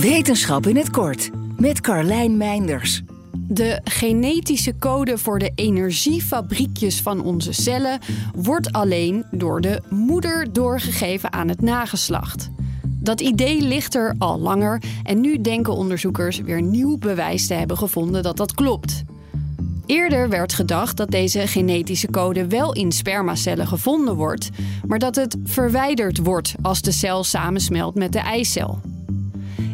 Wetenschap in het kort met Carlijn Meinders. De genetische code voor de energiefabriekjes van onze cellen wordt alleen door de moeder doorgegeven aan het nageslacht. Dat idee ligt er al langer en nu denken onderzoekers weer nieuw bewijs te hebben gevonden dat dat klopt. Eerder werd gedacht dat deze genetische code wel in spermacellen gevonden wordt, maar dat het verwijderd wordt als de cel samensmelt met de eicel.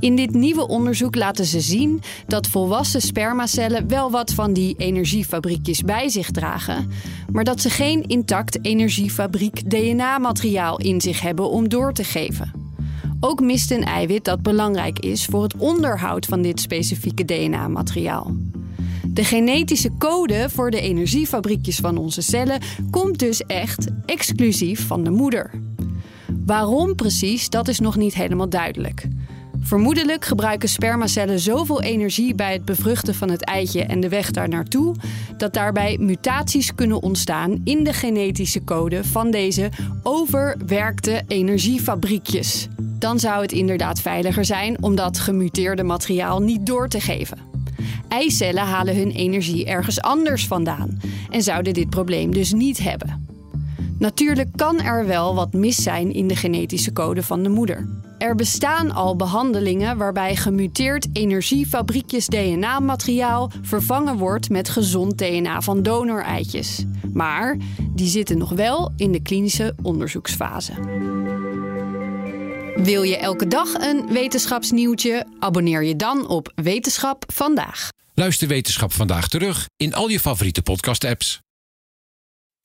In dit nieuwe onderzoek laten ze zien dat volwassen spermacellen wel wat van die energiefabriekjes bij zich dragen, maar dat ze geen intact energiefabriek DNA-materiaal in zich hebben om door te geven. Ook mist een eiwit dat belangrijk is voor het onderhoud van dit specifieke DNA-materiaal. De genetische code voor de energiefabriekjes van onze cellen komt dus echt exclusief van de moeder. Waarom precies, dat is nog niet helemaal duidelijk. Vermoedelijk gebruiken spermacellen zoveel energie bij het bevruchten van het eitje en de weg daar naartoe, dat daarbij mutaties kunnen ontstaan in de genetische code van deze overwerkte energiefabriekjes. Dan zou het inderdaad veiliger zijn om dat gemuteerde materiaal niet door te geven. Eicellen halen hun energie ergens anders vandaan en zouden dit probleem dus niet hebben. Natuurlijk kan er wel wat mis zijn in de genetische code van de moeder. Er bestaan al behandelingen waarbij gemuteerd energiefabriekjes DNA-materiaal vervangen wordt met gezond DNA van donoreitjes. Maar die zitten nog wel in de klinische onderzoeksfase. Wil je elke dag een wetenschapsnieuwtje? Abonneer je dan op Wetenschap vandaag. Luister Wetenschap vandaag terug in al je favoriete podcast-apps.